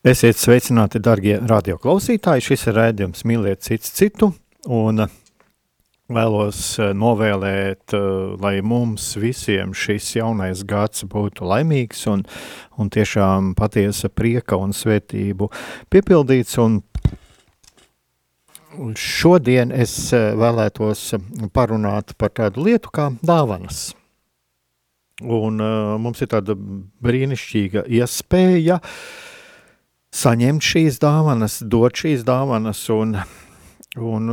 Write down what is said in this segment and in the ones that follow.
Esiet sveicināti, darbie radioklausītāji. Šis ir raidījums Mīliet citu citu. Un vēlos eh, novēlēt, eh, lai mums visiem šis jaunais gads būtu laimīgs un, un tiešām patiesa prieka un svētību piepildīts. Un šodien es eh, vēlētos parunāt par tādu lietu kā dāvanas. Un uh, mums ir tāda brīnišķīga iespēja uh, saņemt šīs dāvanas, dot šīs dāvanas, un, un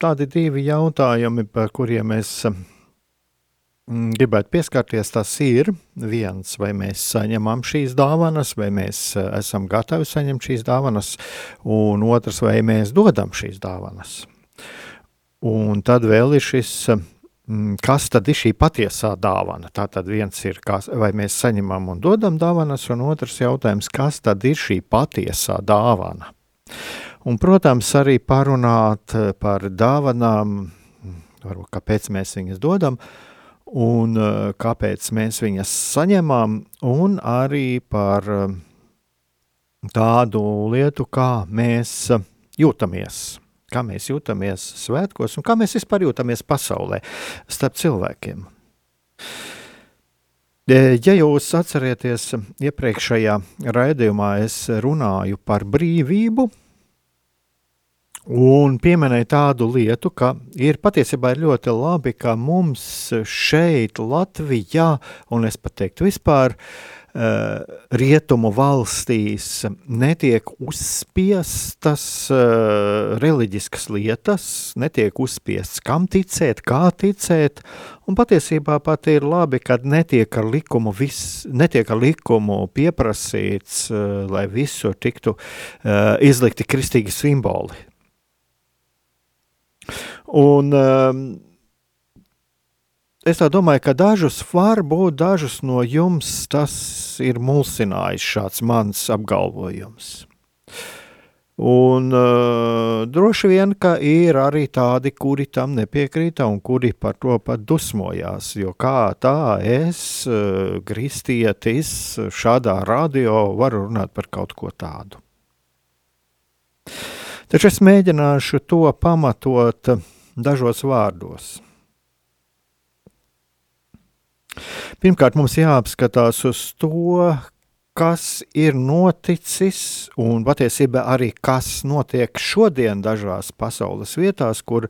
tādi divi jautājumi, par kuriem es mm, gribētu pieskarties, tas ir viens, vai mēs saņemam šīs dāvanas, vai mēs eh, esam gatavi saņemt šīs dāvanas, un otrs, vai mēs dodam šīs dāvanas. Un tad vēl ir šis Mm, kas tad ir šī patiesā dāvana? Tā tad viens ir, kas, vai mēs saņemam un dodam dāvanas, un otrs jautājums, kas tad ir šī patiesā dāvana? Un, protams, arī parunāt eh, par dāvanām, varbūt kāpēc mēs viņas dodam, un eh, kāpēc mēs viņas saņemam, un arī par eh, tādu lietu, kā mēs jūtamies kā mēs jūtamies svētkos un kā mēs vispār jūtamies pasaulē starp cilvēkiem. E, ja jūs atcerieties, iepriekšējā raidījumā es runāju par brīvību un pieminēju tādu lietu, ka ir patiesībā ir ļoti labi, ka mums šeit Latvijā, un es pat teiktu vispār, uh, rietumu valstīs netiek uzspiestas uh, reliģiskas lietas, netiek uzspiests, kam ticēt, kā ticēt, un patiesībā pat ir labi, kad netiek ar likumu, vis, netiek ar likumu pieprasīts, uh, lai visur tiktu izlikti kristīgi simboli. Un uh, es domāju, ka dažus varbūt dažus no jums tas ir mulsinājis šāds mans apgalvojums. Un uh, droši vien, ka ir arī tādi, kuri tam nepiekrīta un kuri par to pat dusmojās, jo kā tā es, uh, kristietis, šādā radio varu runāt par kaut ko tādu. Taču es mēģināšu to pamatot dažos vārdos. Pirmkārt, mums jāapskatās uz to, kas ir noticis, un patiesībā arī kas notiek šodien dažās pasaules vietās, kur,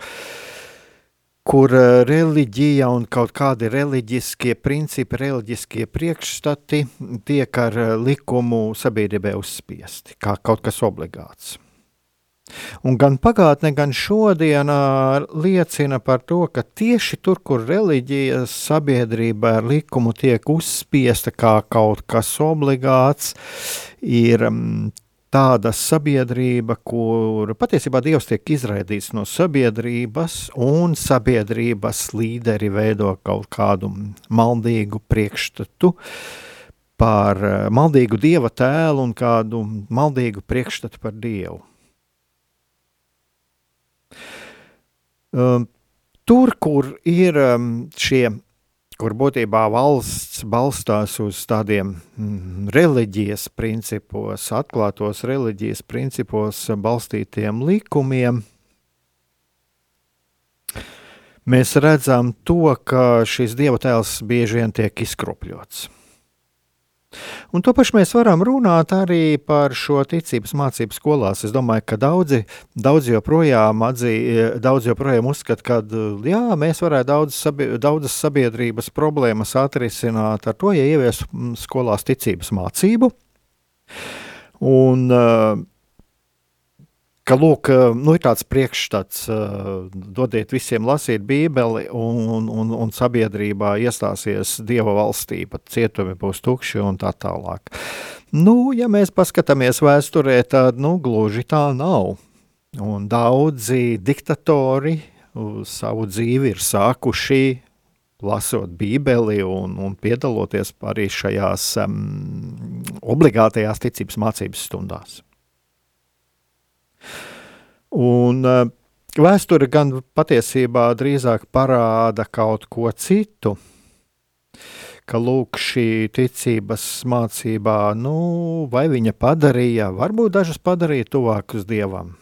kur eh, reliģija un kaut kādi reliģiskie principi, reliģiskie priekšstati tiek ar eh, likumu sabiedrībai uzspiesti, kā kaut kas obligāts. Un gan pagātne, gan šodiena liecina par to, ka tieši tur, kur reliģija sabiedrība ar likumu tiek uzspiesta kā kaut kas obligāts, ir tāda sabiedrība, kur patiesībā Dievs tiek izraidīts no sabiedrības, un sabiedrības līderi veido kaut kādu maldīgu priekšstatu par maldīgu Dieva tēlu un kādu maldīgu priekšstatu par Dievu. Tur, kur ir um, šie, kur būtībā valsts balstās uz tādiem mm, reliģijas principos, atklātos reliģijas principos balstītiem likumiem, mēs redzam to, ka šis dieva tēls bieži vien tiek izkropļots. Un to pašu mēs varam runāt arī par šo ticības mācību skolās. Es domāju, ka daudzi, daudzi joprojām atzī, daudz joprojām uzskata, ka jā, mēs varētu daudz sabi daudzas sabiedrības problēmas atrisināt ar to, ja ieviesu skolās ticības mācību. Un, uh, ka lūk, eh, nu, ir tāds priekšstats, uh, dodiet visiem lasīt Bībeli, un, un, un sabiedrībā iestāsies Dieva valstība, cietumi būs tukši un tā tālāk. Nu, ja mēs paskatāmies vēsturē, tad nu, gluži tā nav. Un daudzi diktatori savu dzīvi ir sākuši lasot Bībeli un, un piedaloties arī šajās um, obligātajās ticības mācības stundās. Un uh, vēsture gan patiesībā drīzāk parāda kaut ko citu. Ka lūk, šī ticības mācībā, nu, vai viņa padarīja, varbūt dažas padarīja tuvākus dievam.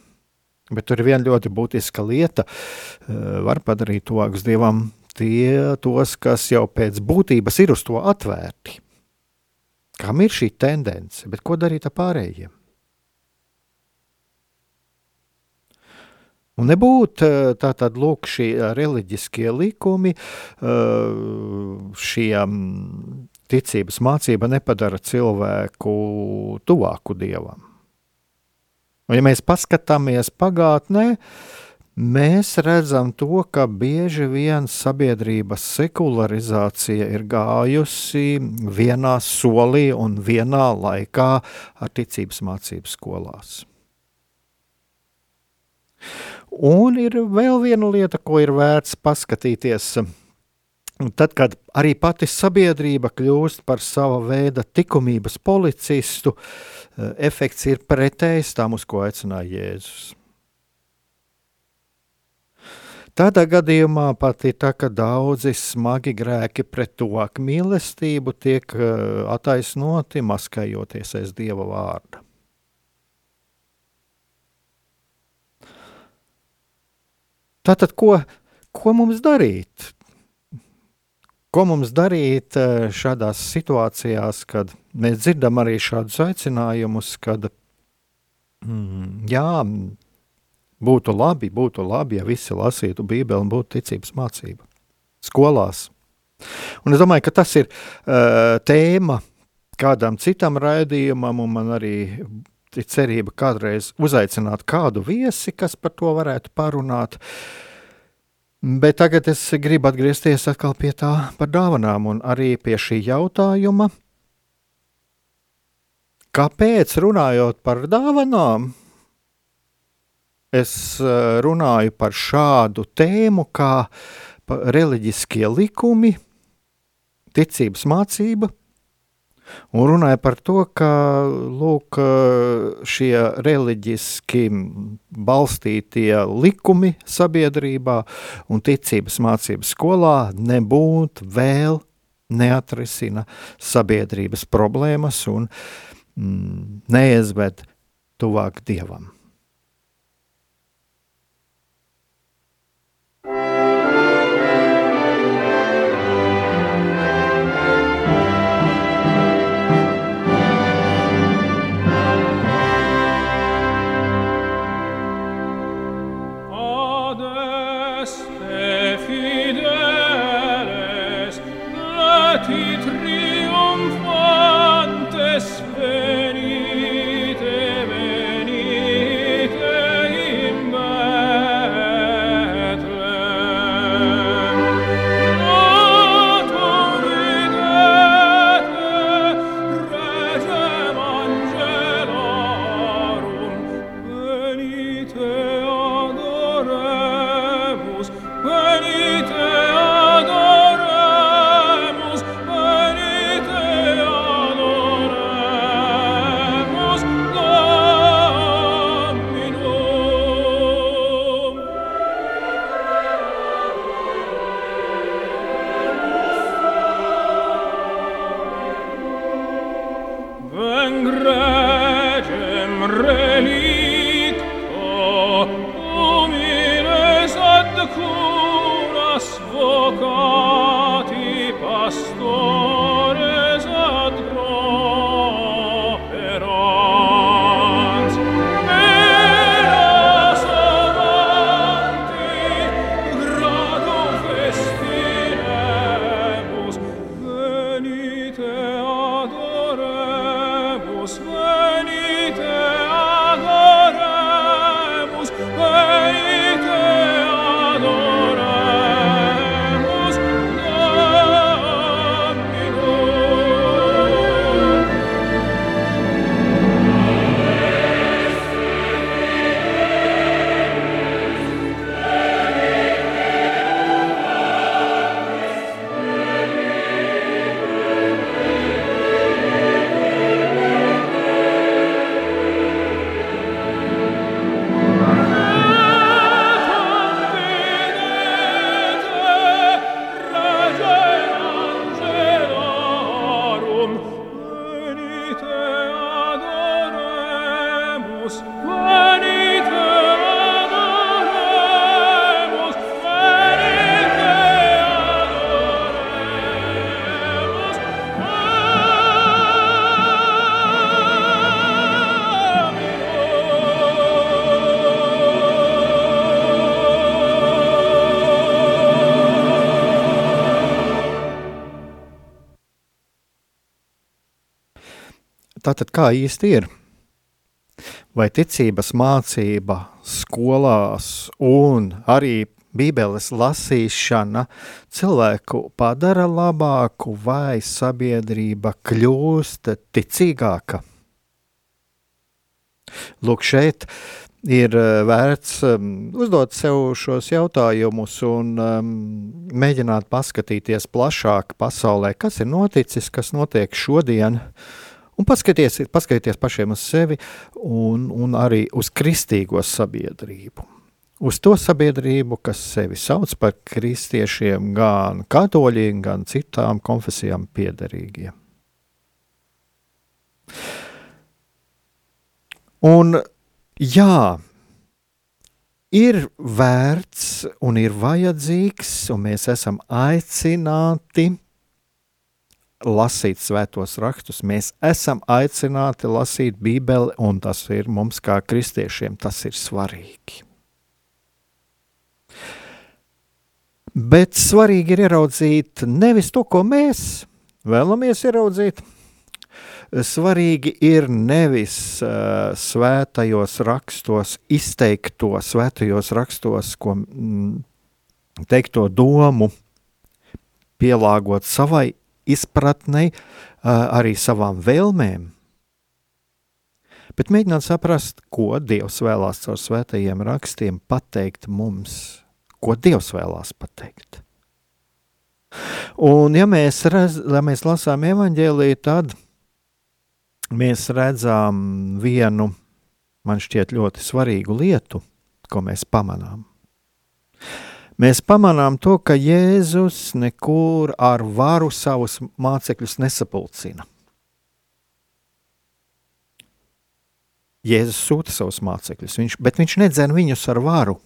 Bet tur ir viena ļoti būtiska lieta, uh, var padarīt tuvākus dievam tie, tos, kas jau pēc būtības ir uz to atvērti. Kam ir šī tendence, bet ko darīt ar pārējiem? Un nebūtu eh, tātad lūk šie eh, reliģiskie likumi, eh, šie ticības mācība nepadara cilvēku tuvāku dievam. Un, ja mēs paskatāmies pagātnē, mēs redzam to, ka bieži vien sabiedrības sekularizācija ir gājusi vienā solī un vienā laikā ar ticības mācību skolās. Un ir vēl viena lieta, ko ir vērts paskatīties. Tad, kad arī pati sabiedrība kļūst par sava veida likumības policistu, eh, efekts ir pretējs tam, uz ko aicināja Jēzus. Tādā gadījumā pat ir tā, ka daudzi smagi grēki pret tuvāku mīlestību tiek eh, attaisnoti, maskējoties aiz Dieva vārda. Tātad, ko, ko mums darīt? Ko mums darīt eh, šādās situācijās, kad mēs dzirdam arī šādus aicinājumus, kad mm, jā, būtu labi, būtu labi, ja visi lasītu Bībeli un būtu ticības mācība skolās. Un es domāju, ka tas ir uh, tēma kādam citam raidījumam, un man arī ir cerība kādreiz uzaicināt kādu viesi, kas par to varētu parunāt. Bet tagad es gribu atgriezties atkal pie tā par dāvanām un arī pie šī jautājuma. Kāpēc runājot par dāvanām, es eh, runāju par šādu tēmu kā reliģiskie likumi, ticības mācība Un runāja par to, ka lūk, šie reliģiski balstītie likumi sabiedrībā un ticības mācības skolā nebūtu vēl neatrisina sabiedrības problēmas un mm, neiezved tuvāk dievam. Tātad kā īsti ir? Vai ticības mācība skolās un arī Bībeles lasīšana cilvēku padara labāku vai sabiedrība kļūst ticīgāka? Lūk, šeit ir eh, vērts um, uzdot sev šos jautājumus un um, mēģināt paskatīties plašāk pasaulē, kas ir noticis, kas notiek šodien, un paskaties, paskatīties pašiem uz sevi un, un arī uz kristīgo sabiedrību. Uz to sabiedrību, kas sevi sauc par kristiešiem, gan katoļiem, gan citām konfesijām piederīgiem. Un jā, ir vērts un ir vajadzīgs, un mēs esam aicināti lasīt svētos rakstus. Mēs esam aicināti lasīt Bībeli, un tas ir mums, kā kristiešiem, tas ir svarīgi. Bet svarīgi ir ieraudzīt nevis to, ko mēs vēlamies ieraudzīt, svarīgi ir nevis uh, svētajos rakstos, izteikto svētajos rakstos, ko mm, teikto domu pielāgot savai izpratnei, arī savām vēlmēm. Bet mēģināt saprast, ko Dievs vēlās caur svētajiem rakstiem pateikt mums, ko Dievs vēlās pateikt. Un ja mēs, rez, ja mēs lasām evaņģēlīju, tad mēs redzam vienu, man šķiet, ļoti svarīgu lietu, ko mēs pamanām. Mēs pamanām to, ka Jēzus nekur ar varu savus mācekļus nesapulcina. Jēzus sūta savus mācekļus, viņš, bet viņš nedzen viņus ar varu.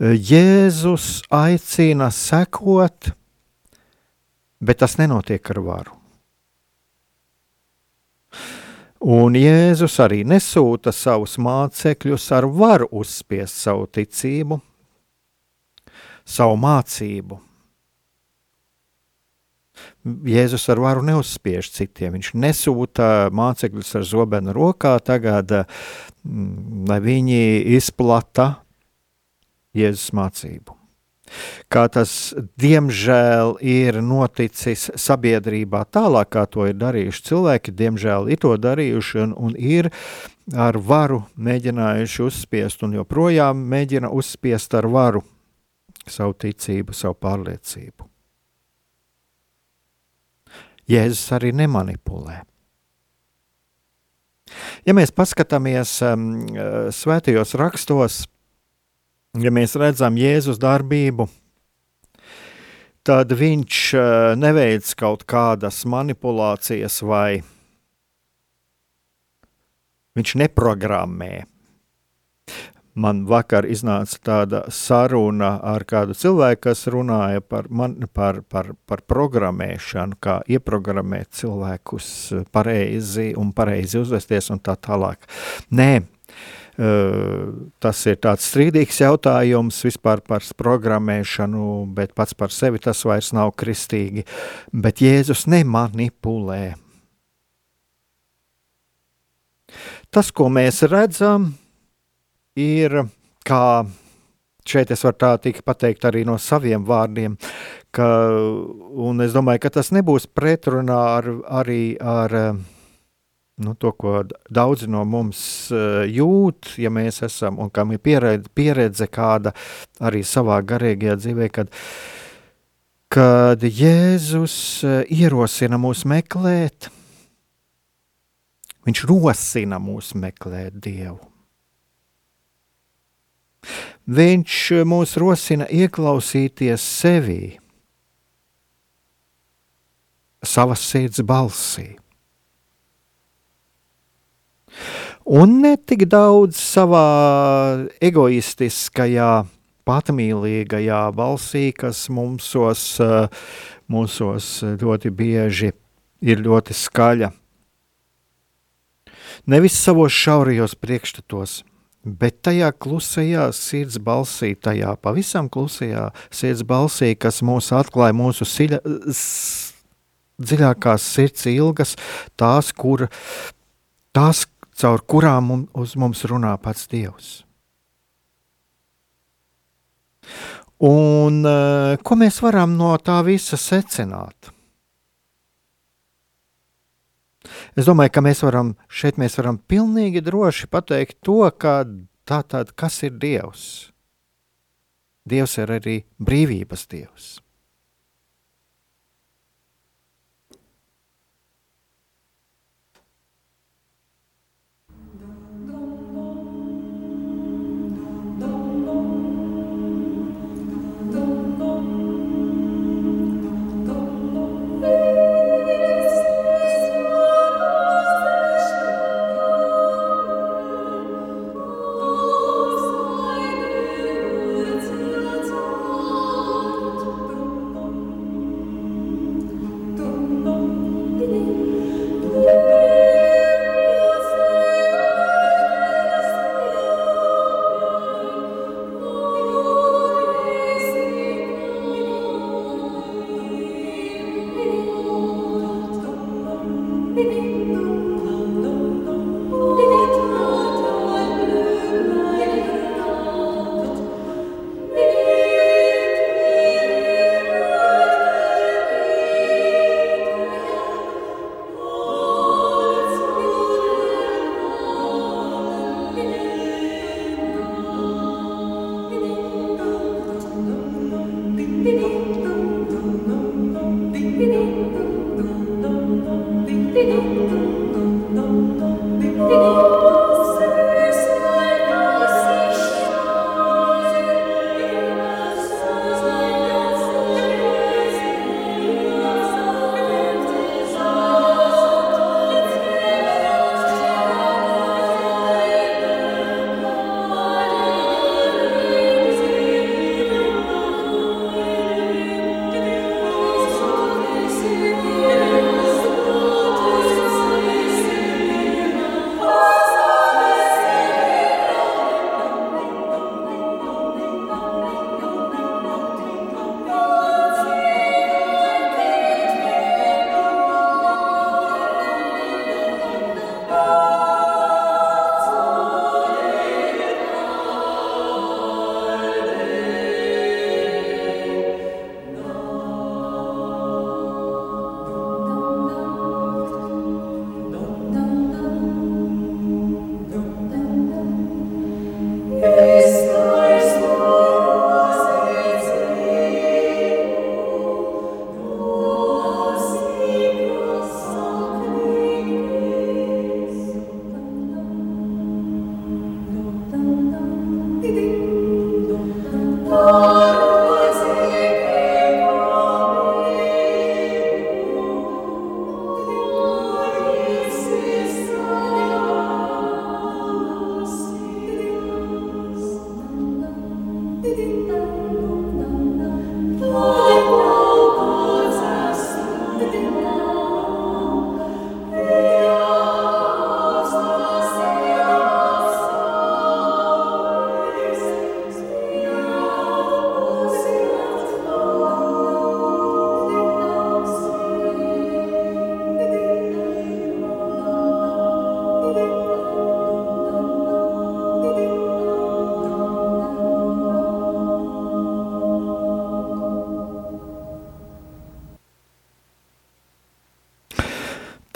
Jēzus aicina sekot, bet tas nenotiek ar varu. Un Jēzus arī nesūta savus mācekļus ar varu uzspiest savu ticību, savu mācību. Jēzus ar varu neuzspiež citiem. Viņš nesūta mācekļus ar zobenu rokā, tagad, mm, lai viņi izplata Jēzus mācību kā tas diemžēl ir noticis sabiedrībā tālāk, kā to ir darījuši cilvēki, diemžēl ir to darījuši un, un ir ar varu mēģinājuši uzspiest un joprojām mēģina uzspiest ar varu savu ticību, savu pārliecību. Jēzus arī nemanipulē. Ja mēs paskatāmies um, svētajos rakstos, ja mēs redzam Jēzus darbību, tad viņš eh, neveic kaut kādas manipulācijas vai viņš neprogrammē. Man vakar iznāca tāda saruna ar kādu cilvēku, kas runāja par, man, par, par, par programmēšanu, kā ieprogrammēt cilvēkus pareizi un pareizi uzvesties un tā tālāk. Nē, Tas ir tāds strīdīgs jautājums vispār par programmēšanu, bet pats par sevi tas vairs nav kristīgi. Bet Jēzus nemanipulē. Tas, ko mēs redzam, ir kā šeit es varu tā tikai pateikt arī no saviem vārdiem, ka, un es domāju, ka tas nebūs pretrunā ar, arī ar nu, to, ko daudzi no mums uh, jūt, ja mēs esam un kam ir pieredze, pieredze kāda arī savā garīgajā dzīvē, kad, kad Jēzus uh, ierosina mūs meklēt, viņš rosina mūs meklēt Dievu. Viņš mūs rosina ieklausīties sevī, savas sirds balsī. Un ne tik daudz savā egoistiskajā, patmīlīgajā balsī, kas mūsos, mūsos ļoti bieži ir ļoti skaļa. Nevis savos šaurajos priekšstatos, bet tajā klusajā sirds balsī, tajā pavisam klusajā sirds balsī, kas mūs atklāja mūsu siļa, dziļākās sirds ilgas, tās, kur, tās caur kurām uz mums runā pats Dievs. Un uh, ko mēs varam no tā visa secināt? Es domāju, ka mēs varam šeit mēs varam pilnīgi droši pateikt to, ka tātad kas ir Dievs? Dievs ir arī brīvības Dievs.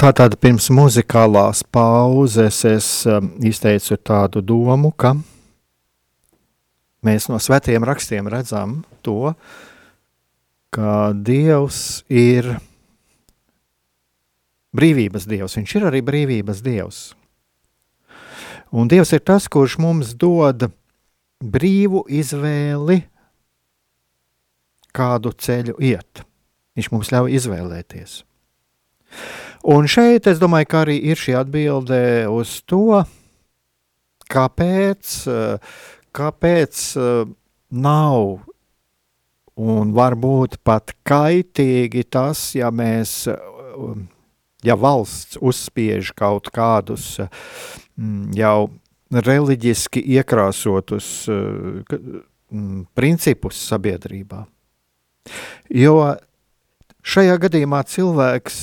Tātad pirms muzikālās pauzes es um, izteicu tādu domu, ka mēs no svētiem rakstiem redzam to, ka Dievs ir brīvības Dievs. Viņš ir arī brīvības Dievs. Un Dievs ir tas, kurš mums dod brīvu izvēli, kādu ceļu iet. Viņš mums ļauj izvēlēties. Un šeit es domāju, ka arī ir šī atbilde uz to, kāpēc, kāpēc nav un varbūt pat kaitīgi tas, ja mēs, ja valsts uzspiež kaut kādus mm, jau reliģiski iekrāsotus mm, principus sabiedrībā. Jo Šajā gadījumā cilvēks,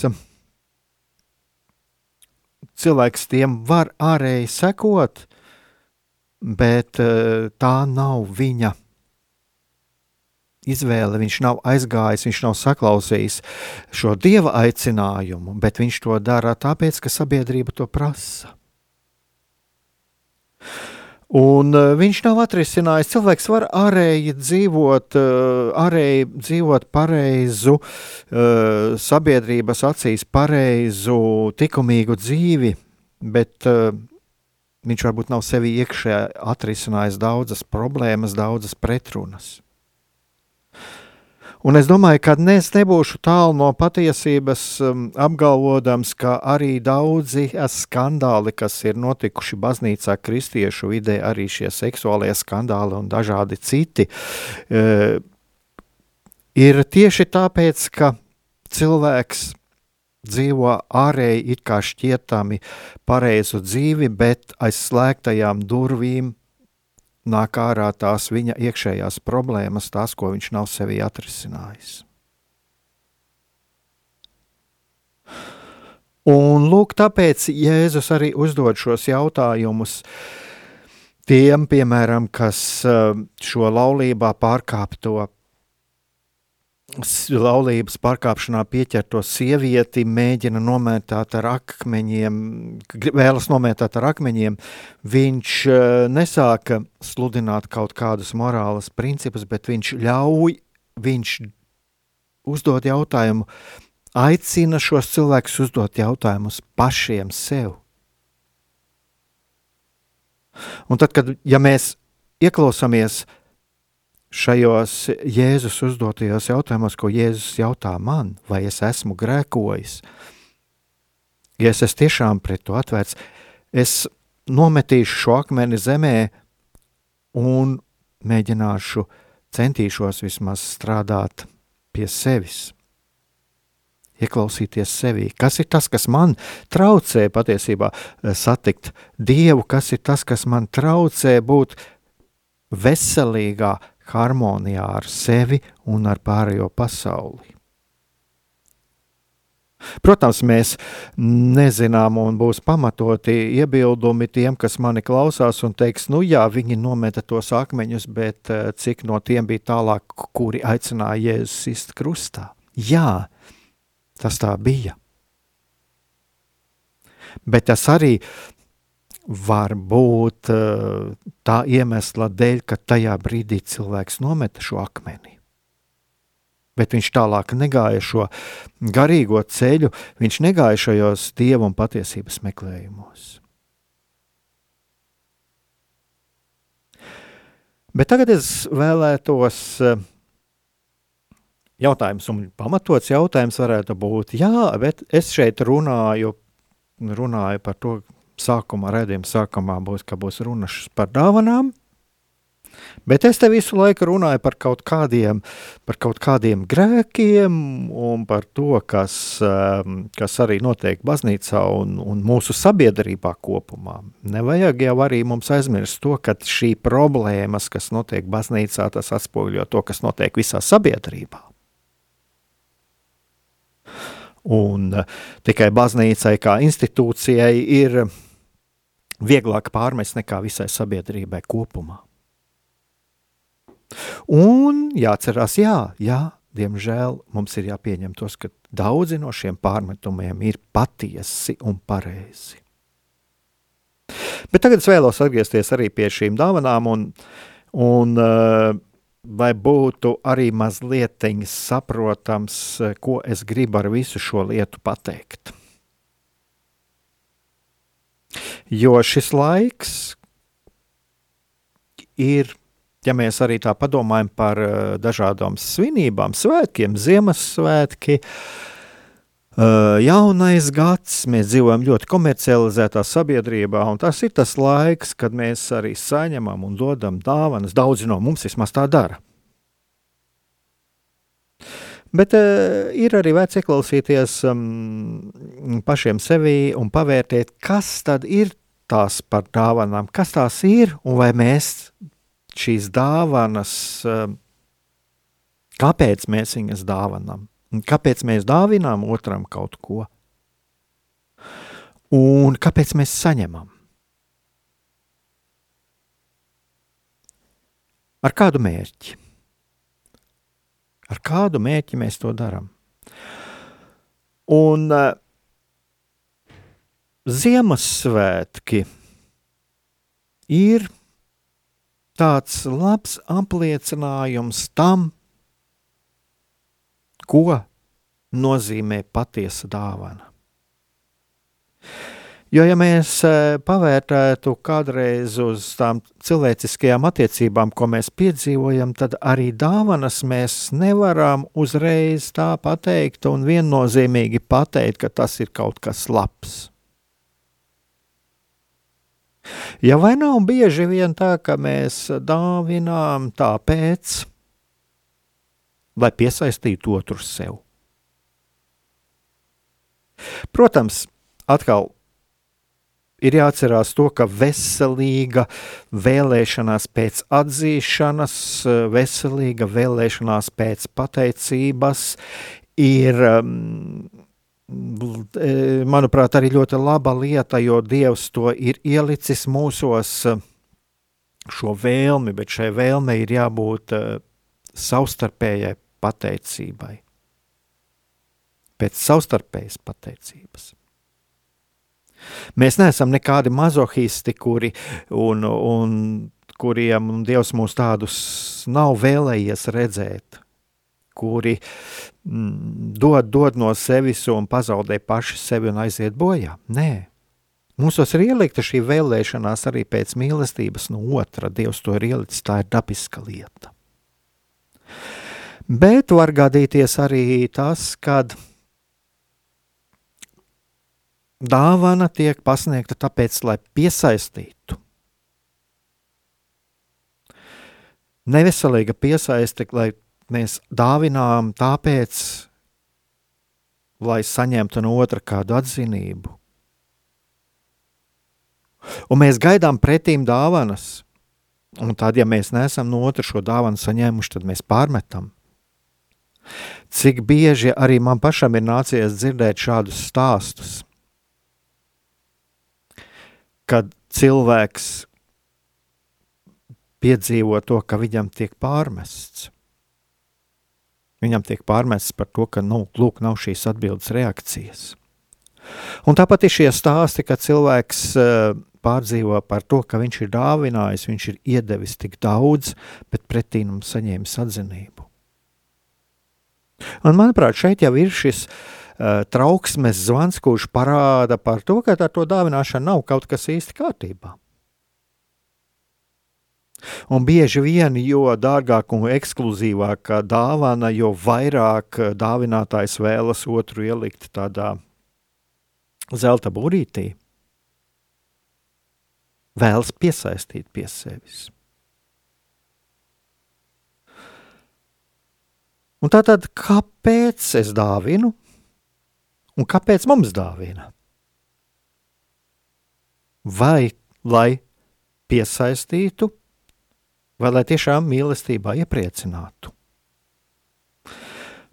cilvēks tiem var ārēji sekot, bet eh, tā nav viņa izvēle. Viņš nav aizgājis, viņš nav saklausījis šo dieva aicinājumu, bet viņš to dara tāpēc, ka sabiedrība to prasa. Un uh, viņš nav atrisinājis. Cilvēks var ārēji dzīvot, uh, ārēji dzīvot pareizu, uh, sabiedrības acīs pareizu, likumīgu dzīvi, bet viņš varbūt nav sevi iekšā atrisinājis daudzas problēmas, daudzas pretrunas. Un es domāju, ka es nebūšu tālu no patiesības, um, apgalvodams, ka arī daudzi skandāli, kas ir notikuši baznīcā, kristiešu vidē, arī šie seksuālie skandāli un dažādi citi, uh, ir tieši tāpēc, ka cilvēks dzīvo ārēji it kā šķietami pareizu dzīvi, bet aiz slēgtajām durvīm nāk ārā tās viņa iekšējās problēmas, tās, ko viņš nav sevī atrisinājis. Un lūk, tāpēc Jēzus arī uzdod šos jautājumus tiem, piemēram, kas eh, šo laulībā pārkāpto laulības pārkāpšanā pieķerto sievieti mēģina nomētāt ar akmeņiem, vēlas nomētāt ar akmeņiem, viņš uh, nesāka sludināt kaut kādus morāles principus, bet viņš ļauj, viņš uzdod jautājumu, aicina šos cilvēkus uzdot jautājumus pašiem sev. Un tad, kad ja mēs ieklausāmies šajos Jēzus uzdotajos jautājumos, ko Jēzus jautā man, vai es esmu grēkojis, ja es esmu tiešām pret to atvērts, es nometīšu šo akmeni zemē un mēģināšu, centīšos vismaz strādāt pie sevis. Ieklausīties sevī. Kas ir tas, kas man traucē patiesībā eh, satikt Dievu, kas ir tas, kas man traucē būt veselīgā, harmonijā ar sevi un ar pārējo pasauli. Protams, mēs nezinām, un būs pamatoti iebildumi tiem, kas mani klausās, un teiks, nu jā, viņi nometa tos akmeņus, bet eh, cik no tiem bija tālāk, kuri aicināja Jēzus sist krustā? Jā, tas tā bija. Bet tas arī var būt eh, tā iemesla dēļ, ka tajā brīdī cilvēks nometa šo akmeni. Bet viņš tālāk negāja šo garīgo ceļu, viņš negāja šajos dievu un patiesības meklējumos. Bet tagad es vēlētos eh, jautājums, un pamatots jautājums varētu būt, jā, bet es šeit runāju, runāju par to, sākumā, redzējuma sākumā būs, ka būs runas par dāvanām. Bet es te visu laiku runāju par kaut kādiem, par kaut kādiem grēkiem un par to, kas, um, kas arī notiek baznīcā un, un mūsu sabiedrībā kopumā. Nevajag jau arī mums aizmirst to, ka šī problēmas, kas notiek baznīcā, tas atspoguļo to, kas notiek visā sabiedrībā. Un uh, tikai baznīcai kā institūcijai ir vieglāk pārmest nekā visai sabiedrībai kopumā. Un jāatcerās, jā, jā, diemžēl mums ir jāpieņem tos, ka daudzi no šiem pārmetumiem ir patiesi un pareizi. Bet tagad es vēlos atgriezties arī pie šīm dāvanām, un, un uh, vai būtu arī mazliet saprotams, ko es gribu ar visu šo lietu pateikt. Jo šis laiks ir, ja mēs arī tā padomājam par uh, dažādām svinībām, svētkiem, Ziemassvētki, uh, jaunais gads, mēs dzīvojam ļoti komercializētā sabiedrībā, un tas ir tas laiks, kad mēs arī saņemam un dodam dāvanas. Daudzi no mums vismaz tā dara. Bet uh, ir arī vērts ieklausīties um, pašiem sevī un pavērtēt, kas tad ir tās par dāvanām, kas tās ir un vai mēs šīs dāvanas, um, kāpēc mēs viņas dāvanam, Kāpēc mēs dāvinām otram kaut ko? Un kāpēc mēs saņemam? Ar kādu mērķi? Ar kādu mērķi mēs to darām? Un uh, Ziemassvētki ir tāds labs apliecinājums tam, ko nozīmē patiesa dāvana. Jo, ja mēs e, pavērtētu kādreiz uz tām cilvēciskajām attiecībām, ko mēs piedzīvojam, tad arī dāvanas mēs nevaram uzreiz tā pateikt un viennozīmīgi pateikt, ka tas ir kaut kas labs. Ja vai nav bieži vien tā, ka mēs dāvinām tāpēc, lai piesaistītu otru sev? Protams, atkal ir jāatcerās to, ka veselīga vēlēšanās pēc atzīšanas, veselīga vēlēšanās pēc pateicības ir um, manuprāt, arī ļoti laba lieta, jo Dievs to ir ielicis mūsos šo vēlmi, bet šai vēlmei ir jābūt e, savstarpējai pateicībai. Pēc savstarpējas pateicības. Mēs neesam nekādi mazohisti, kuri, un, un kuriem Dievs mūs tādus nav vēlējies redzēt kuri mm, dod, dod no sevis un pazaudē paši sevi un aiziet bojā. Nē, Mūsos ir ielikta šī vēlēšanās arī pēc mīlestības no otra. Dievs to ir ielicis, tā ir dabiska lieta. Bet var gadīties arī tas, kad dāvana tiek pasniegta tāpēc, lai piesaistītu. Neveselīga piesaiste, lai mēs dāvinām tāpēc, lai saņemtu no otra kādu atzinību. Un mēs gaidām pretīm dāvanas, un tad, ja mēs neesam no otras šo dāvanu saņēmuši, tad mēs pārmetam. Cik bieži arī man pašam ir nācies dzirdēt šādus stāstus, kad cilvēks piedzīvo to, ka viņam tiek pārmests. Viņam tiek pārmests par to, ka nu, lūk, nav šīs atbildes reakcijas. Un tāpat ir šie stāsti, ka cilvēks uh, pārdzīvo par to, ka viņš ir dāvinājis, viņš ir iedevis tik daudz, bet pretī mums saņēmis atzinību. Un, manuprāt, šeit jau ir šis uh, trauksmes zvans, kurš parāda par to, ka ar to dāvināšanu nav kaut kas īsti kārtībā. Un bieži vien, jo dārgāka un ekskluzīvāka dāvana, jo vairāk dāvinātājs vēlas otru ielikt tādā zelta burītī, vēlas piesaistīt pie sevis. Un tātad, kāpēc es dāvinu un kāpēc mums dāvina? Vai lai piesaistītu vai lai tiešām mīlestībā iepriecinātu.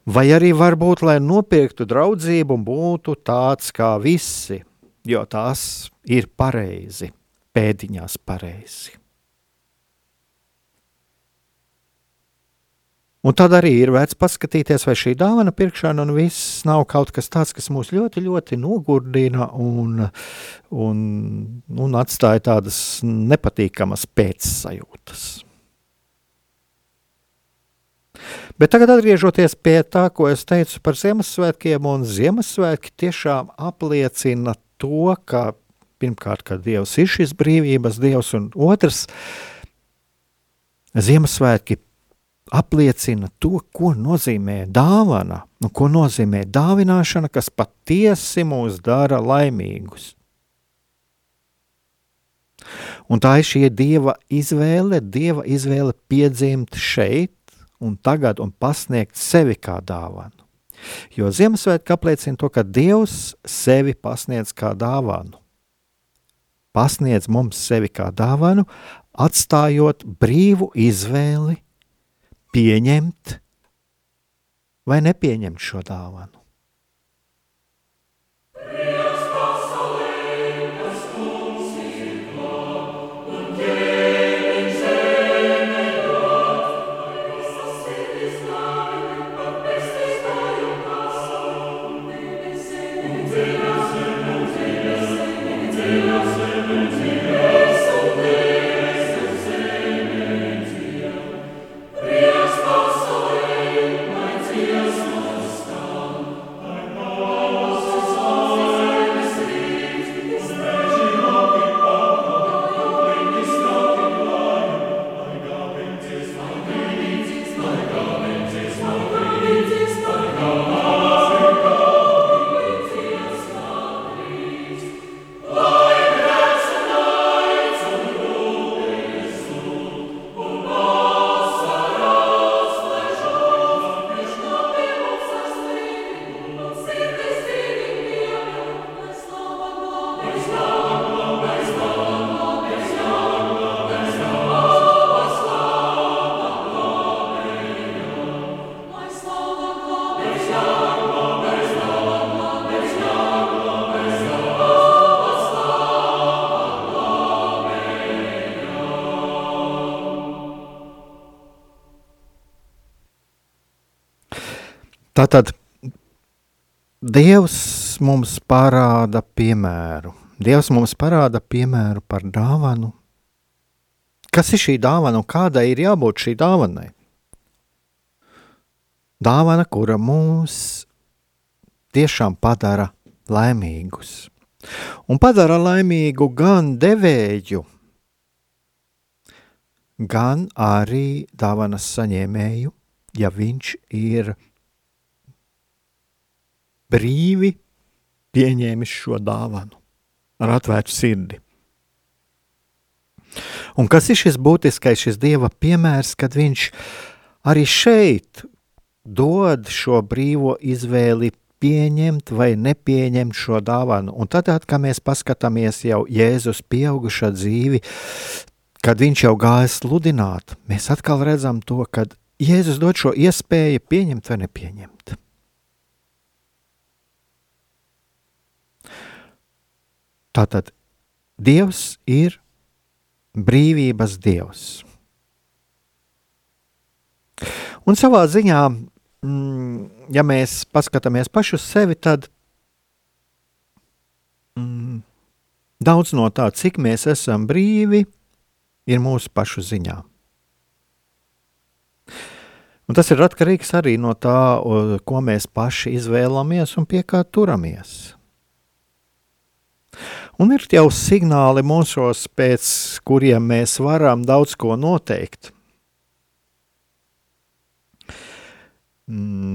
Vai arī varbūt, lai nopirktu draudzību un būtu tāds kā visi, jo tās ir pareizi, pēdiņās pareizi. Un tad arī ir vērts paskatīties, vai šī dāvana pirkšana un viss nav kaut kas tāds, kas mūs ļoti, ļoti nogurdina un, un, un atstāja tādas nepatīkamas pēcsajūtas. Bet tagad atgriežoties pie tā, ko es teicu par Ziemassvētkiem, un Ziemassvētki tiešām apliecina to, ka pirmkārt, ka Dievs ir šis brīvības Dievs, un otrs, Ziemassvētki apliecina to, ko nozīmē dāvana, un ko nozīmē dāvināšana, kas patiesi mūs dara laimīgus. Un tā ir šī dieva izvēle, dieva izvēle piedzimt šeit, un tagad un pasniegt sevi kā dāvanu. Jo Ziemassvētka apliecina to, ka Dievs sevi pasniedz kā dāvanu. Pasniedz mums sevi kā dāvanu, atstājot brīvu izvēli pieņemt vai nepieņemt šo dāvanu. Tātad Dievs mums parāda piemēru. Dievs mums parāda piemēru par dāvanu. Kas ir šī dāvana un kādai ir jābūt šī dāvanai? Dāvana, kura mūs tiešām padara laimīgus. Un padara laimīgu gan devēju, gan arī dāvanas saņēmēju, ja viņš ir brīvi pieņēmis šo dāvanu ar atvērtu sirdi. Un kas ir šis būtiskais, šis dieva piemērs, kad viņš arī šeit dod šo brīvo izvēli pieņemt vai nepieņemt šo dāvanu. Un tad, kad mēs paskatāmies jau Jēzus pieaugušā dzīvi, kad viņš jau gāja sludināt, mēs atkal redzam to, ka Jēzus dod šo iespēju pieņemt vai nepieņemt. Tātad Dievs ir brīvības Dievs. Un savā ziņā, mm, ja mēs paskatāmies paši uz sevi, tad mm, daudz no tā, cik mēs esam brīvi, ir mūsu pašu ziņā. Un tas ir atkarīgs arī no tā, ko mēs paši izvēlamies un pie kā turamies. Un ir jau signāli mūsos, pēc kuriem mēs varam daudz ko noteikt.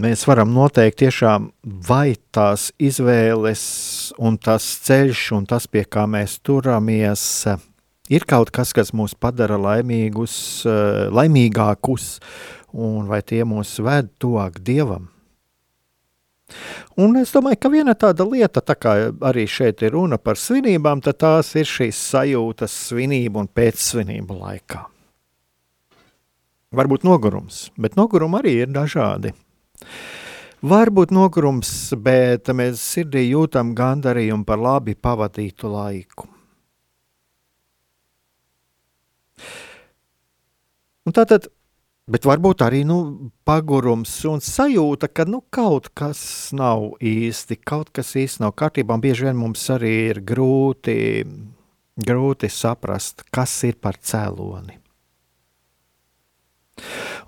Mēs varam noteikt tiešām, vai tās izvēles un tas ceļš un tas, pie kā mēs turamies, ir kaut kas, kas mūs padara laimīgus, laimīgākus, un vai tie mūs ved tuvāk Dievam. Un es domāju, ka viena tāda lieta, tā kā arī šeit ir runa par svinībām, tad tās ir šīs sajūtas svinību un pēcsvinību laikā. Varbūt nogurums, bet nogurumi arī ir dažādi. Varbūt nogurums, bet mēs sirdī jūtam gandarījumu par labi pavadītu laiku. Un tātad Bet varbūt arī nu, pagurums un sajūta, ka nu, kaut kas nav īsti, kaut kas īsti nav kārtībā. Bieži vien mums arī ir grūti, grūti saprast, kas ir par cēloni.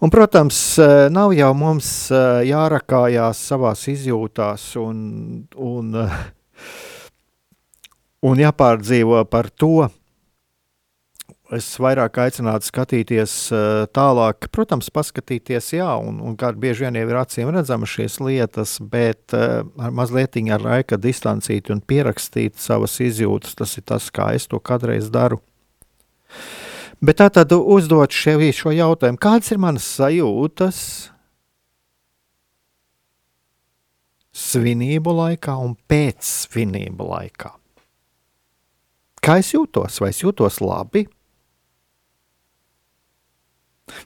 Un, protams, nav jau mums jārakājās savās izjūtās un, un, un jāpārdzīvo par to, es vairāk aicinātu skatīties uh, tālāk, protams, paskatīties, jā, un, un kā bieži vien jau ir acīm redzamas šīs lietas, bet uh, ar mazliet ar laika distancīt un pierakstīt savas izjūtas, tas ir tas, kā es to kādreiz daru. Bet tā tad uzdot šev, šo jautājumu, kādas ir manas sajūtas svinību laikā un pēc svinību laikā? Kā es jūtos? Vai es jūtos labi?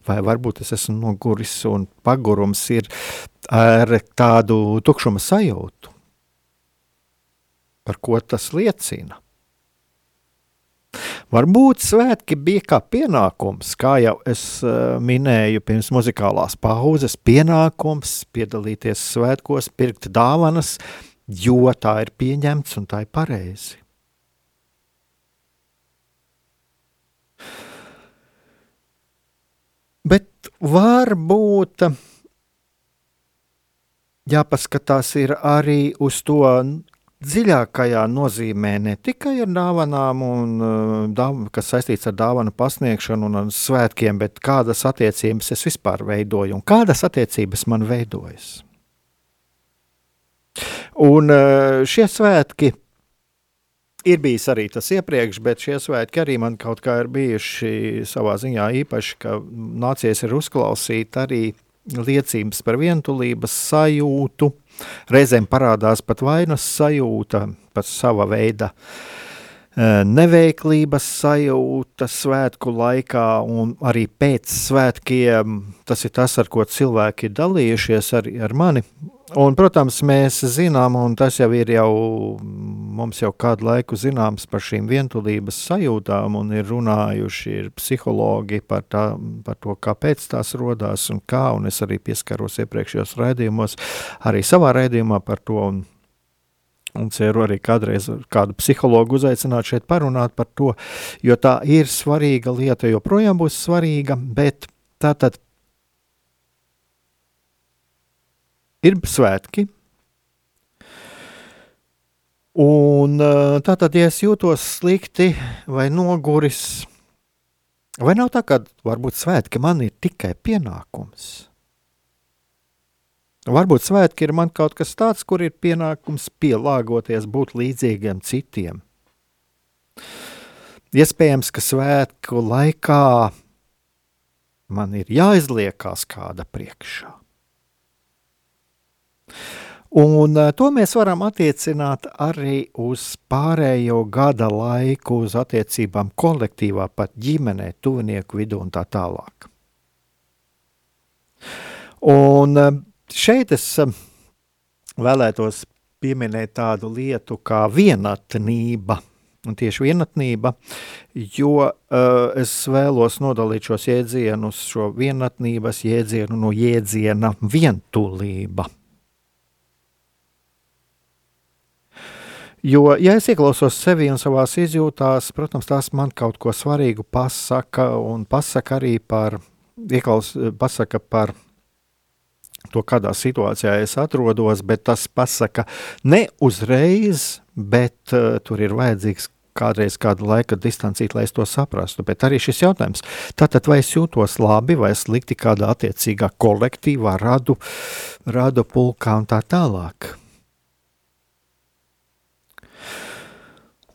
Vai varbūt es esmu noguris un pagurums ir ar tādu tukšuma sajūtu. Par ko tas liecina? Varbūt svētki bija kā pienākums, kā jau es uh, minēju pirms muzikālās pauzes, pienākums piedalīties svētkos, pirkt dāvanas, jo tā ir pieņemts un tā ir pareizi. Bet varbūt jāpaskatās arī uz to dziļākajā nozīmē ne tikai ar dāvanām, un, kas saistīts ar dāvanu pasniegšanu un svētkiem, bet kādas attiecības es vispār veidoju un kādas attiecības man veidojas. Un šie svētki ir bijis arī tas iepriekš, bet šie svētki arī man kaut kā ir bijuši savā ziņā īpaši, ka nācies ir uzklausīt arī liecības par vientulības sajūtu, reizēm parādās pat vainas sajūta, pat sava veida e, neveiklības sajūta svētku laikā un arī pēc svētkiem. Tas ir tas, ar ko cilvēki ir dalījušies arī ar mani. Un, protams, mēs zinām, un tas jau ir jau mums jau kādu laiku zināms par šīm vientulības sajūtām, un ir runājuši ir psihologi par, tā, par to, kāpēc tās rodās un kā, un es arī pieskaros iepriekšējos raidījumos, arī savā raidījumā par to, un, un ceru arī kādreiz kādu psihologu uzaicināt šeit parunāt par to, jo tā ir svarīga lieta, joprojām būs svarīga, bet tātad ir svētki. Un tātad, ja es jūtos slikti vai noguris, vai nav tā, ka varbūt svētki man ir tikai pienākums? Varbūt svētki ir man kaut kas tāds, kur ir pienākums pielāgoties, būt līdzīgiem citiem. Iespējams, ka svētku laikā man ir jāizliekās kāda priekšā. Un eh, to mēs varam attiecināt arī uz pārējo gada laiku, uz attiecībām kolektīvā, pat ģimenē, tuvinieku vidū un tā tālāk. Un eh, šeit es eh, vēlētos pieminēt tādu lietu kā vienatnība. Un tieši vienatnība, jo uh, es vēlos nodalīt šos jēdzienus, šo vienatnības jēdzienu no jēdziena vientulība. Jo, ja es ieklausos sevi un savās izjūtās, protams, tās man kaut ko svarīgu pasaka, un pasaka arī par, ieklaus, pasaka par to, kādā situācijā es atrodos, bet tas pasaka ne uzreiz, bet uh, tur ir vajadzīgs kādreiz kādu laika distancīt, lai es to saprastu. Bet arī šis jautājums, tātad vai es jūtos labi vai slikti kādā attiecīgā kolektīvā, radu, radu pulkā un tā tālāk.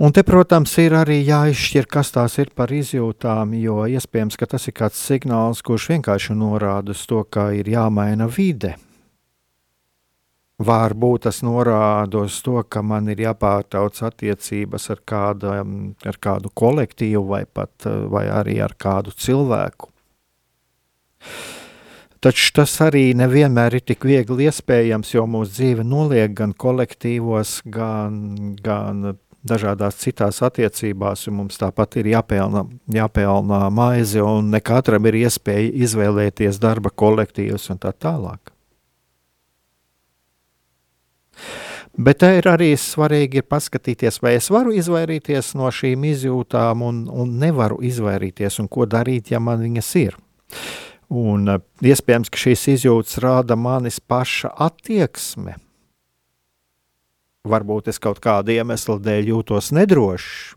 Un te, protams, ir arī jāizšķir, kas tās ir par izjūtām, jo iespējams, ka tas ir kāds signāls, kurš vienkārši norāda uz to, ka ir jāmaina vide. Varbūt tas norāda uz to, ka man ir jāpārtauc attiecības ar, kāda, ar kādu kolektīvu vai pat vai arī ar kādu cilvēku. Taču tas arī nevienmēr ir tik viegli iespējams, jo mūsu dzīve noliek gan kolektīvos, gan, gan dažādās citās attiecībās, un mums tāpat ir jāpelna, jāpelna maize, un ne katram ir iespēja izvēlēties darba kolektīvus un tā tālāk. Bet te ir arī svarīgi ir paskatīties, vai es varu izvairīties no šīm izjūtām, un, un nevaru izvairīties, un ko darīt, ja man viņas ir. Un iespējams, ka šīs izjūtas rāda manis paša attieksme, varbūt es kaut kādu iemeslu dēļ jūtos nedrošs.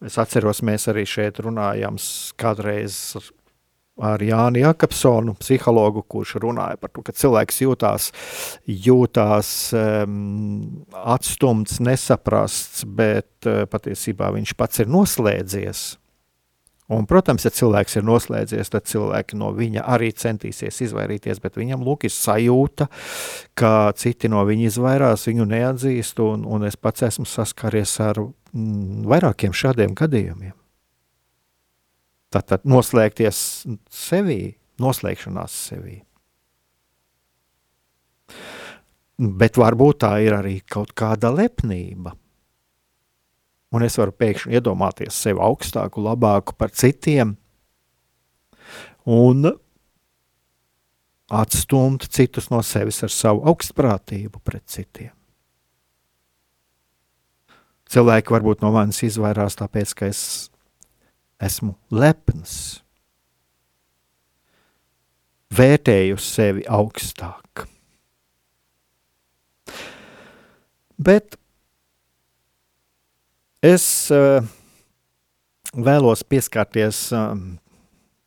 Es atceros, mēs arī šeit runājām kādreiz ar Jānu Jakobsonu, psihologu, kurš runāja par to, ka cilvēks jūtās, jūtās um, atstumts, nesaprasts, bet uh, patiesībā viņš pats ir noslēdzies. Un, protams, ja cilvēks ir noslēdzies, tad cilvēki no viņa arī centīsies izvairīties, bet viņam lūk, ir sajūta, ka citi no viņa izvairās, viņu neatzīst, un, un es pats esmu saskaries ar mm, vairākiem šādiem gadījumiem. Tātad noslēgties sevī, noslēgšanās sevī. Bet varbūt tā ir arī kaut kāda lepnība. Un es varu pēkšņi iedomāties sevi augstāku, labāku par citiem, un atstumt citus no sevis ar savu augstprātību pret citiem. Cilvēki varbūt no manis izvairās tāpēc, ka es esmu lepns, vērtēju sevi augstāk. Bet es uh, vēlos pieskarties uh,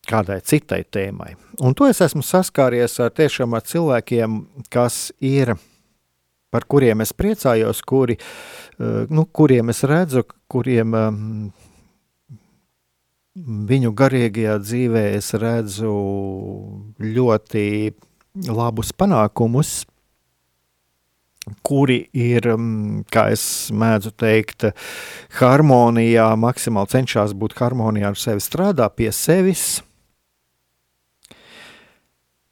kādai citai tēmai. Un to es esmu saskāries ar tiešām ar cilvēkiem, kas ir, par kuriem es priecājos, kuri, uh, nu, kuriem es redzu, kuriem um, viņu garīgajā dzīvē es redzu ļoti labus panākumus, kuri ir, mm, kā es mēdzu teikt, harmonijā, maksimāli cenšas būt harmonijā ar sevi, strādā pie sevis,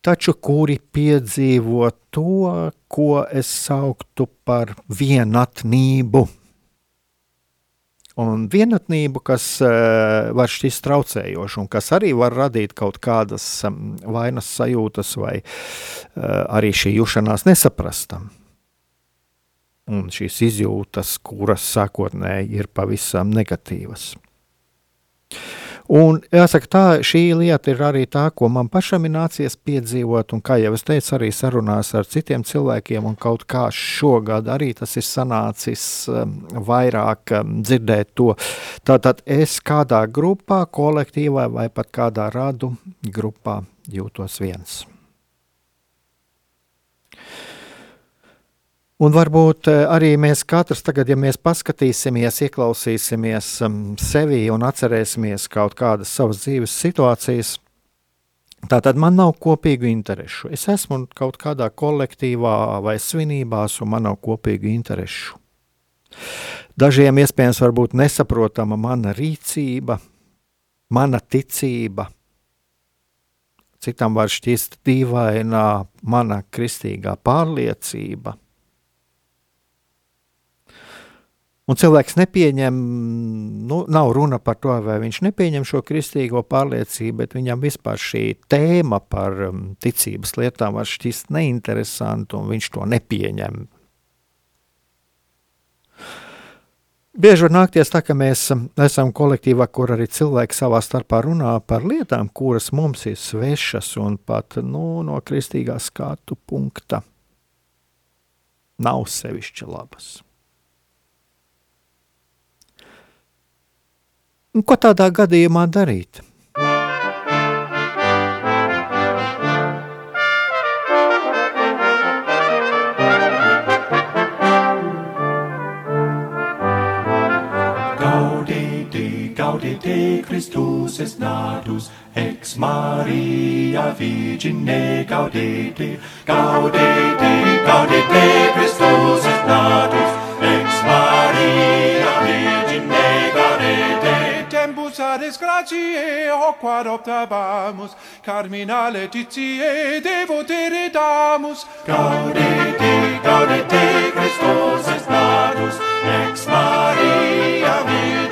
taču kuri piedzīvo to, ko es sauktu par vienatnību. Un vienatnību, kas uh, var šķist traucējoša un kas arī var radīt kaut kādas um, vainas sajūtas vai uh, arī šī jušanās nesaprastam un šīs izjūtas, kuras sākotnēji ir pavisam negatīvas. Un jāsaka, tā, šī lieta ir arī tā, ko man pašam ir nācies piedzīvot, un kā jau es teicu, arī sarunās ar citiem cilvēkiem, un kaut kā šogad arī tas ir sanācis um, vairāk um, dzirdēt to. Tātad es kādā grupā, kolektīvā vai pat kādā radu grupā jūtos viens. Un varbūt eh, arī mēs katrs tagad, ja mēs paskatīsimies, ieklausīsimies um, sevi un atcerēsimies kaut kādas savas dzīves situācijas, tā tad man nav kopīgu interesu. Es esmu kaut kādā kolektīvā vai svinībās, un man nav kopīgu interesu. Dažiem iespējams var būt nesaprotama mana rīcība, mana ticība. Citam var šķist dīvainā mana kristīgā pārliecība Un cilvēks nepieņem, nu, nav runa par to, vai viņš nepieņem šo kristīgo pārliecību, bet viņam vispār šī tēma par um, ticības lietām var šķist neinteresanti, un viņš to nepieņem. Bieži var nākties tā, ka mēs um, esam kolektīvā, kur arī cilvēki savā starpā runā par lietām, kuras mums ir svešas un pat nu, no kristīgā skatu punkta nav sevišķi labas. Un ko tādā gadījumā darīt? Gaudete, Christus est natus, ex Maria Virgine gaudete, gaudete, gaudete, Christus est natus, Patres graciae quod obtabamus, Carmina Letitiae devotere damus. Gaudete, gaudete, Christos est natus, ex Maria vita,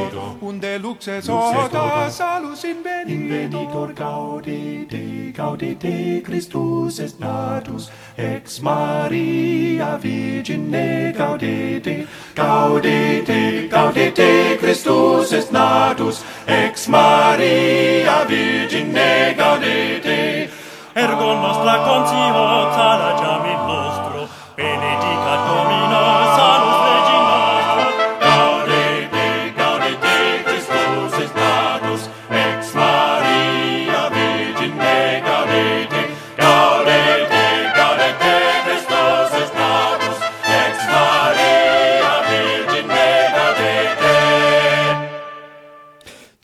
luxes odas salus in beneditor gaudite, gaudite Christus est natus, ex Maria Virgine gaudite, gaudite, gaudite Christus est natus, ex Maria Virgine gaudite, ergo nostra conscientia lagiamina,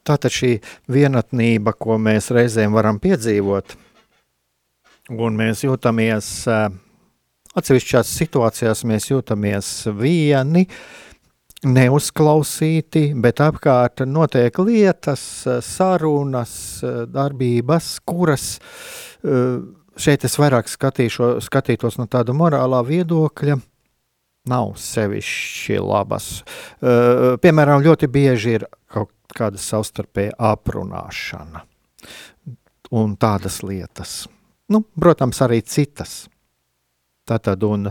Tātad šī vienatnība, ko mēs reizēm varam piedzīvot, un mēs jūtamies uh, atsevišķās situācijās, mēs jūtamies vieni, neuzklausīti, bet apkārt notiek lietas, sarunas, darbības, kuras uh, šeit es vairāk skatīšo, skatītos no tāda morālā viedokļa. Nav sevišķi labas. Uh, piemēram, ļoti bieži ir kaut kāda savstarpēja aprunāšana un tādas lietas. Nu, protams, arī citas. Tātad, un,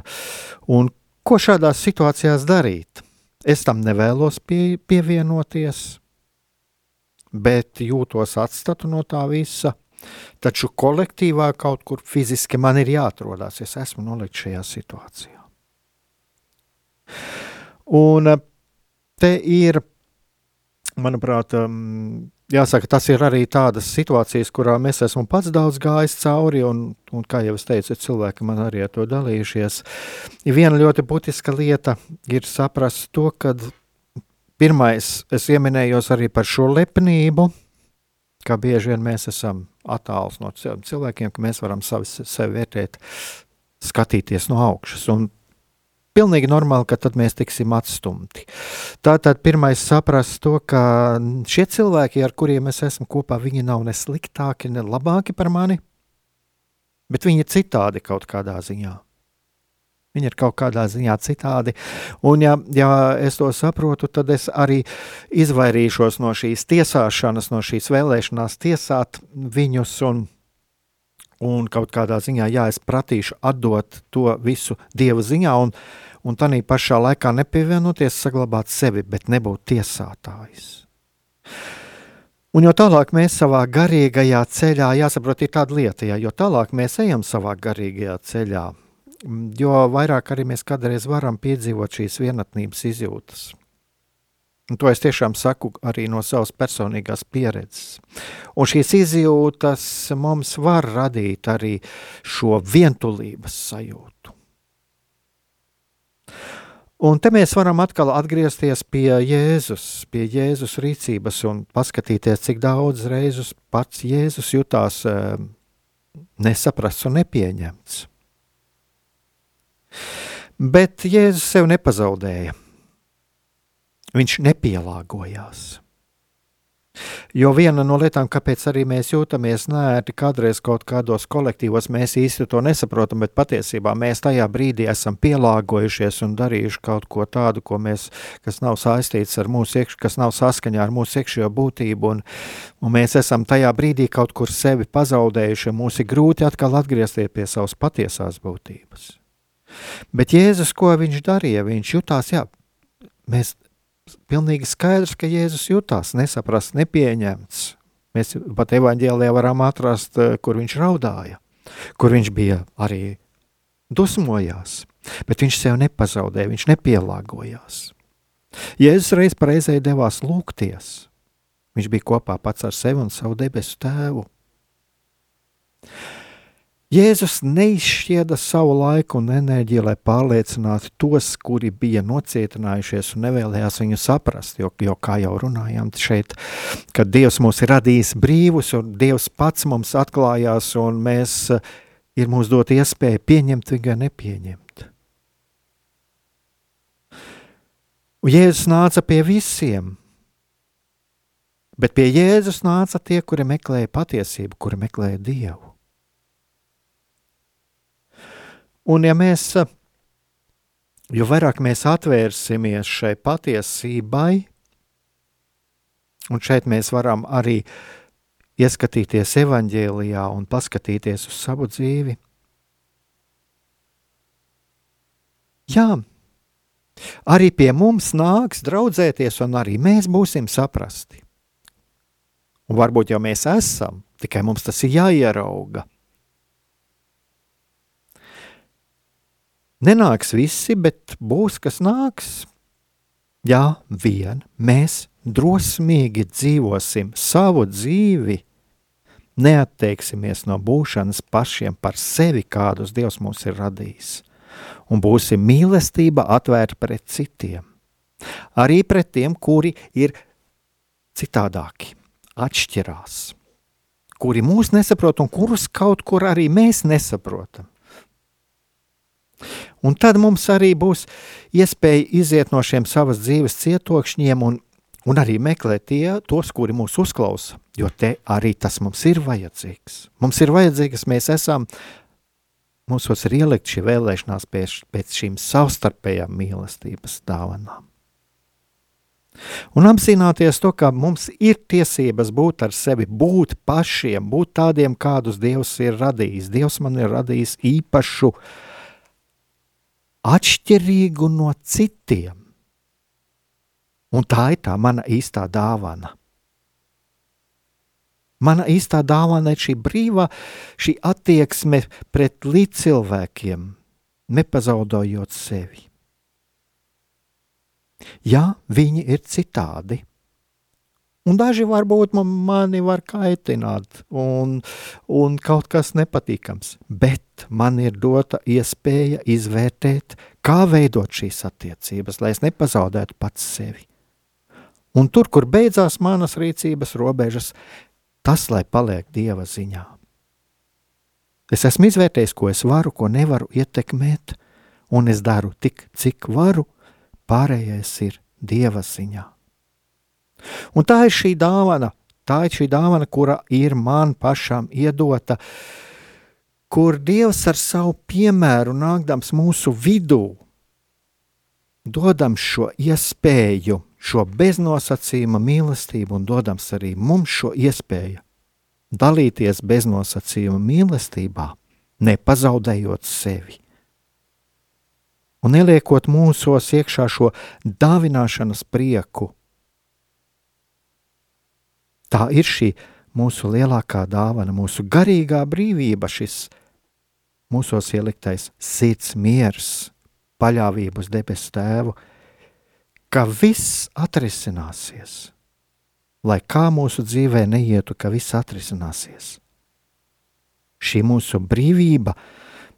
un ko šādās situācijās darīt? Es tam nevēlos pie, pievienoties, bet jūtos atstatu no tā visa Taču kolektīvā kaut kur fiziski man ir jāatrodas. Es esmu nolikts šajā situācijā. Un te ir, manuprāt, um, jāsaka, tas ir arī tādas situācijas, kurām es esmu pats daudz gājis cauri, un, un kā jau es teicu, cilvēki man arī ar to dalījušies. Viena ļoti būtiska lieta ir saprast to, ka pirmais es ieminējos arī par šo lepnību, kā bieži vien mēs esam attāls no cilvēkiem, ka mēs varam savi, sevi vērtēt, skatīties no augšas. Un pilnīgi normāli, ka tad mēs tiksim atstumti. Tātad pirmais saprast to, ka šie cilvēki, ar kuriem es esmu kopā, viņi nav ne sliktāki, ne labāki par mani, bet viņi ir citādi kaut kādā ziņā. Viņi ir kaut kādā ziņā citādi. Un, ja, ja es to saprotu, tad es arī izvairīšos no šīs tiesāšanas, no šīs vēlēšanās tiesāt viņus. Un, un kaut kādā ziņā, jā, es pratīšu atdot to visu Dieva ziņā, un, un tā pašā laikā nepievienoties, saglabāt sevi, bet nebūt tiesātājs. Un jo tālāk mēs savā garīgajā ceļā, jāsaprot, ir tāda lieta, ja, jo tālāk mēs ejam savā garīgajā ceļā, jo vairāk arī mēs kādreiz varam piedzīvot šīs vienatnības izjūtas. Un to es tiešām saku arī no savas personīgās pieredzes. Un šīs izjūtas mums var radīt arī šo vientulības sajūtu. Un te mēs varam atkal atgriezties pie Jēzus, pie Jēzus rīcības un paskatīties, cik daudz reizes pats Jēzus jutās eh, nesaprasts un nepieņemts. Bet Jēzus sev nepazaudēja. Viņš nepielāgojās. Jo viena no lietām, kāpēc arī mēs jūtamies nērti, kādreiz kaut kādos kolektīvos, mēs īsti to nesaprotam, bet patiesībā mēs tajā brīdī esam pielāgojušies un darījuši kaut ko tādu, ko mēs, kas nav saistīts ar mūsu iekšā, kas nav saskaņā ar mūsu iekšējo būtību, un, un mēs esam tajā brīdī kaut kur sevi pazaudējuši, un mums ir grūti atkal atgriezties pie savas patiesās būtības. Bet Jēzus, ko viņš darīja? Viņš jutās, jā, mēs pilnīgi skaidrs, ka Jēzus jutās nesaprast, nepieņemts. Mēs pat evaņģēlijā varam atrast, eh, kur viņš raudāja, kur viņš bija arī dusmojās, bet viņš sev nepazaudēja, viņš nepielāgojās. Jēzus reiz reizē devās lūgties. Viņš bija kopā pats ar sevi un savu debesu tēvu. Jēzus neizšķieda savu laiku un enerģiju, lai pārliecinātu tos, kuri bija nocietinājušies un nevēlējās viņu saprast. Jo, jo kā jau runājām šeit, kad Dievs mūs ir radījis brīvus, un Dievs pats mums atklājās, un mēs ir mums dot iespēju pieņemt vai nepieņemt. Un Jēzus nāca pie visiem, bet pie Jēzus nāca tie, kuri meklēja patiesību, kuri meklēja Dievu. Un ja mēs, jo vairāk mēs atvērsimies šai patiesībai, un šeit mēs varam arī ieskatīties evaņģēlijā un paskatīties uz savu dzīvi. Jā, arī pie mums nāks draudzēties, un arī mēs būsim saprasti. Un varbūt jau mēs esam, tikai mums tas ir jāierauga. Nenāks visi, bet būs kas nāks. Jā, vien mēs drosmīgi dzīvosim savu dzīvi, neatteiksimies no būšanas pašiem par sevi, kādus Dievs mums ir radījis, un būsim mīlestība atvērta pret citiem, arī pret tiem, kuri ir citādāki, atšķirās, kuri mūs nesaprot un kurus kaut kur arī mēs nesaprotam. Un tad mums arī būs iespēja iziet no šiem savas dzīves cietokšņiem un, un arī meklēt tie, tos, kuri mūs uzklausa, jo te arī tas mums ir vajadzīgs. Mums ir vajadzīgs, mēs esam, mūsos ir ielikt šī vēlēšanās pēc, pēc šīm savstarpējām mīlestības dāvanām. Un apzināties to, ka mums ir tiesības būt ar sevi, būt pašiem, būt tādiem, kādus Dievs ir radījis. Dievs man ir radījis īpašu uh, atšķirīgu no citiem. Un tā ir tā mana īstā dāvana. Mana īstā dāvana ir šī brīvā, šī attieksme pret līdzcilvēkiem, nepazaudojot sevi. Jā, viņi ir citādi, Un daži varbūt mani var kaitināt, un, un kaut kas nepatīkams. Bet man ir dota iespēja izvērtēt, kā veidot šīs attiecības, lai es nepazaudētu pats sevi. Un tur, kur beidzās manas rīcības robežas, tas lai paliek dieva ziņā. Es esmu izvērtējis, ko es varu, ko nevaru ietekmēt, un es daru tik, cik varu, pārējais ir dieva ziņā. Un tā ir šī dāvana, tā ir šī dāvana, kura ir man pašam iedota, kur Dievs ar savu piemēru nākdams mūsu vidū, dodams šo iespēju, šo beznosacījuma mīlestību un dodams arī mums šo iespēju dalīties beznosacījuma mīlestībā, nepazaudējot sevi. Un ieliekot mūsos iekšā šo dāvināšanas prieku, Tā ir šī mūsu lielākā dāvana, mūsu garīgā brīvība, šis mūsos ieliktais sirds miers, paļāvība uz debesu tēvu, ka viss atrisināsies. Lai kā mūsu dzīvē neietu, ka viss atrisināsies. Šī mūsu brīvība,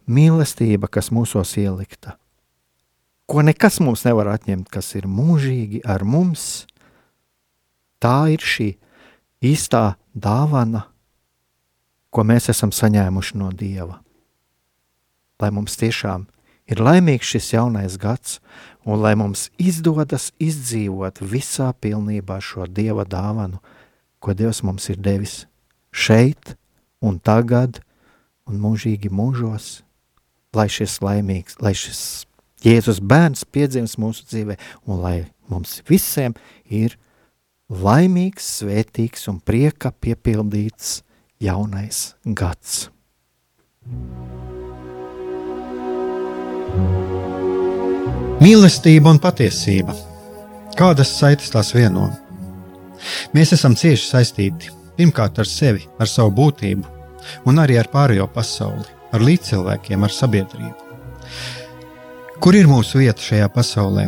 mīlestība, kas mūsos ielikta, ko nekas mums nevar atņemt, kas ir mūžīgi ar mums, tā ir šī īstā dāvana, ko mēs esam saņēmuši no Dieva. Lai mums tiešām ir laimīgs šis jaunais gads, un lai mums izdodas izdzīvot visā pilnībā šo Dieva dāvanu, ko Dievs mums ir devis šeit un tagad un mūžīgi mūžos, lai šis laimīgs, lai šis Jēzus bērns piedzims mūsu dzīvē, un lai mums visiem ir laimīgs, svētīgs un prieka piepildīts jaunais gads. Mīlestība un patiesība. Kādas saites tās vieno? Mēs esam cieši saistīti pirmkārt ar sevi, ar savu būtību, un arī ar pārējo pasauli, ar līdzcilvēkiem, ar sabiedrību. Kur ir mūsu vieta šajā pasaulē?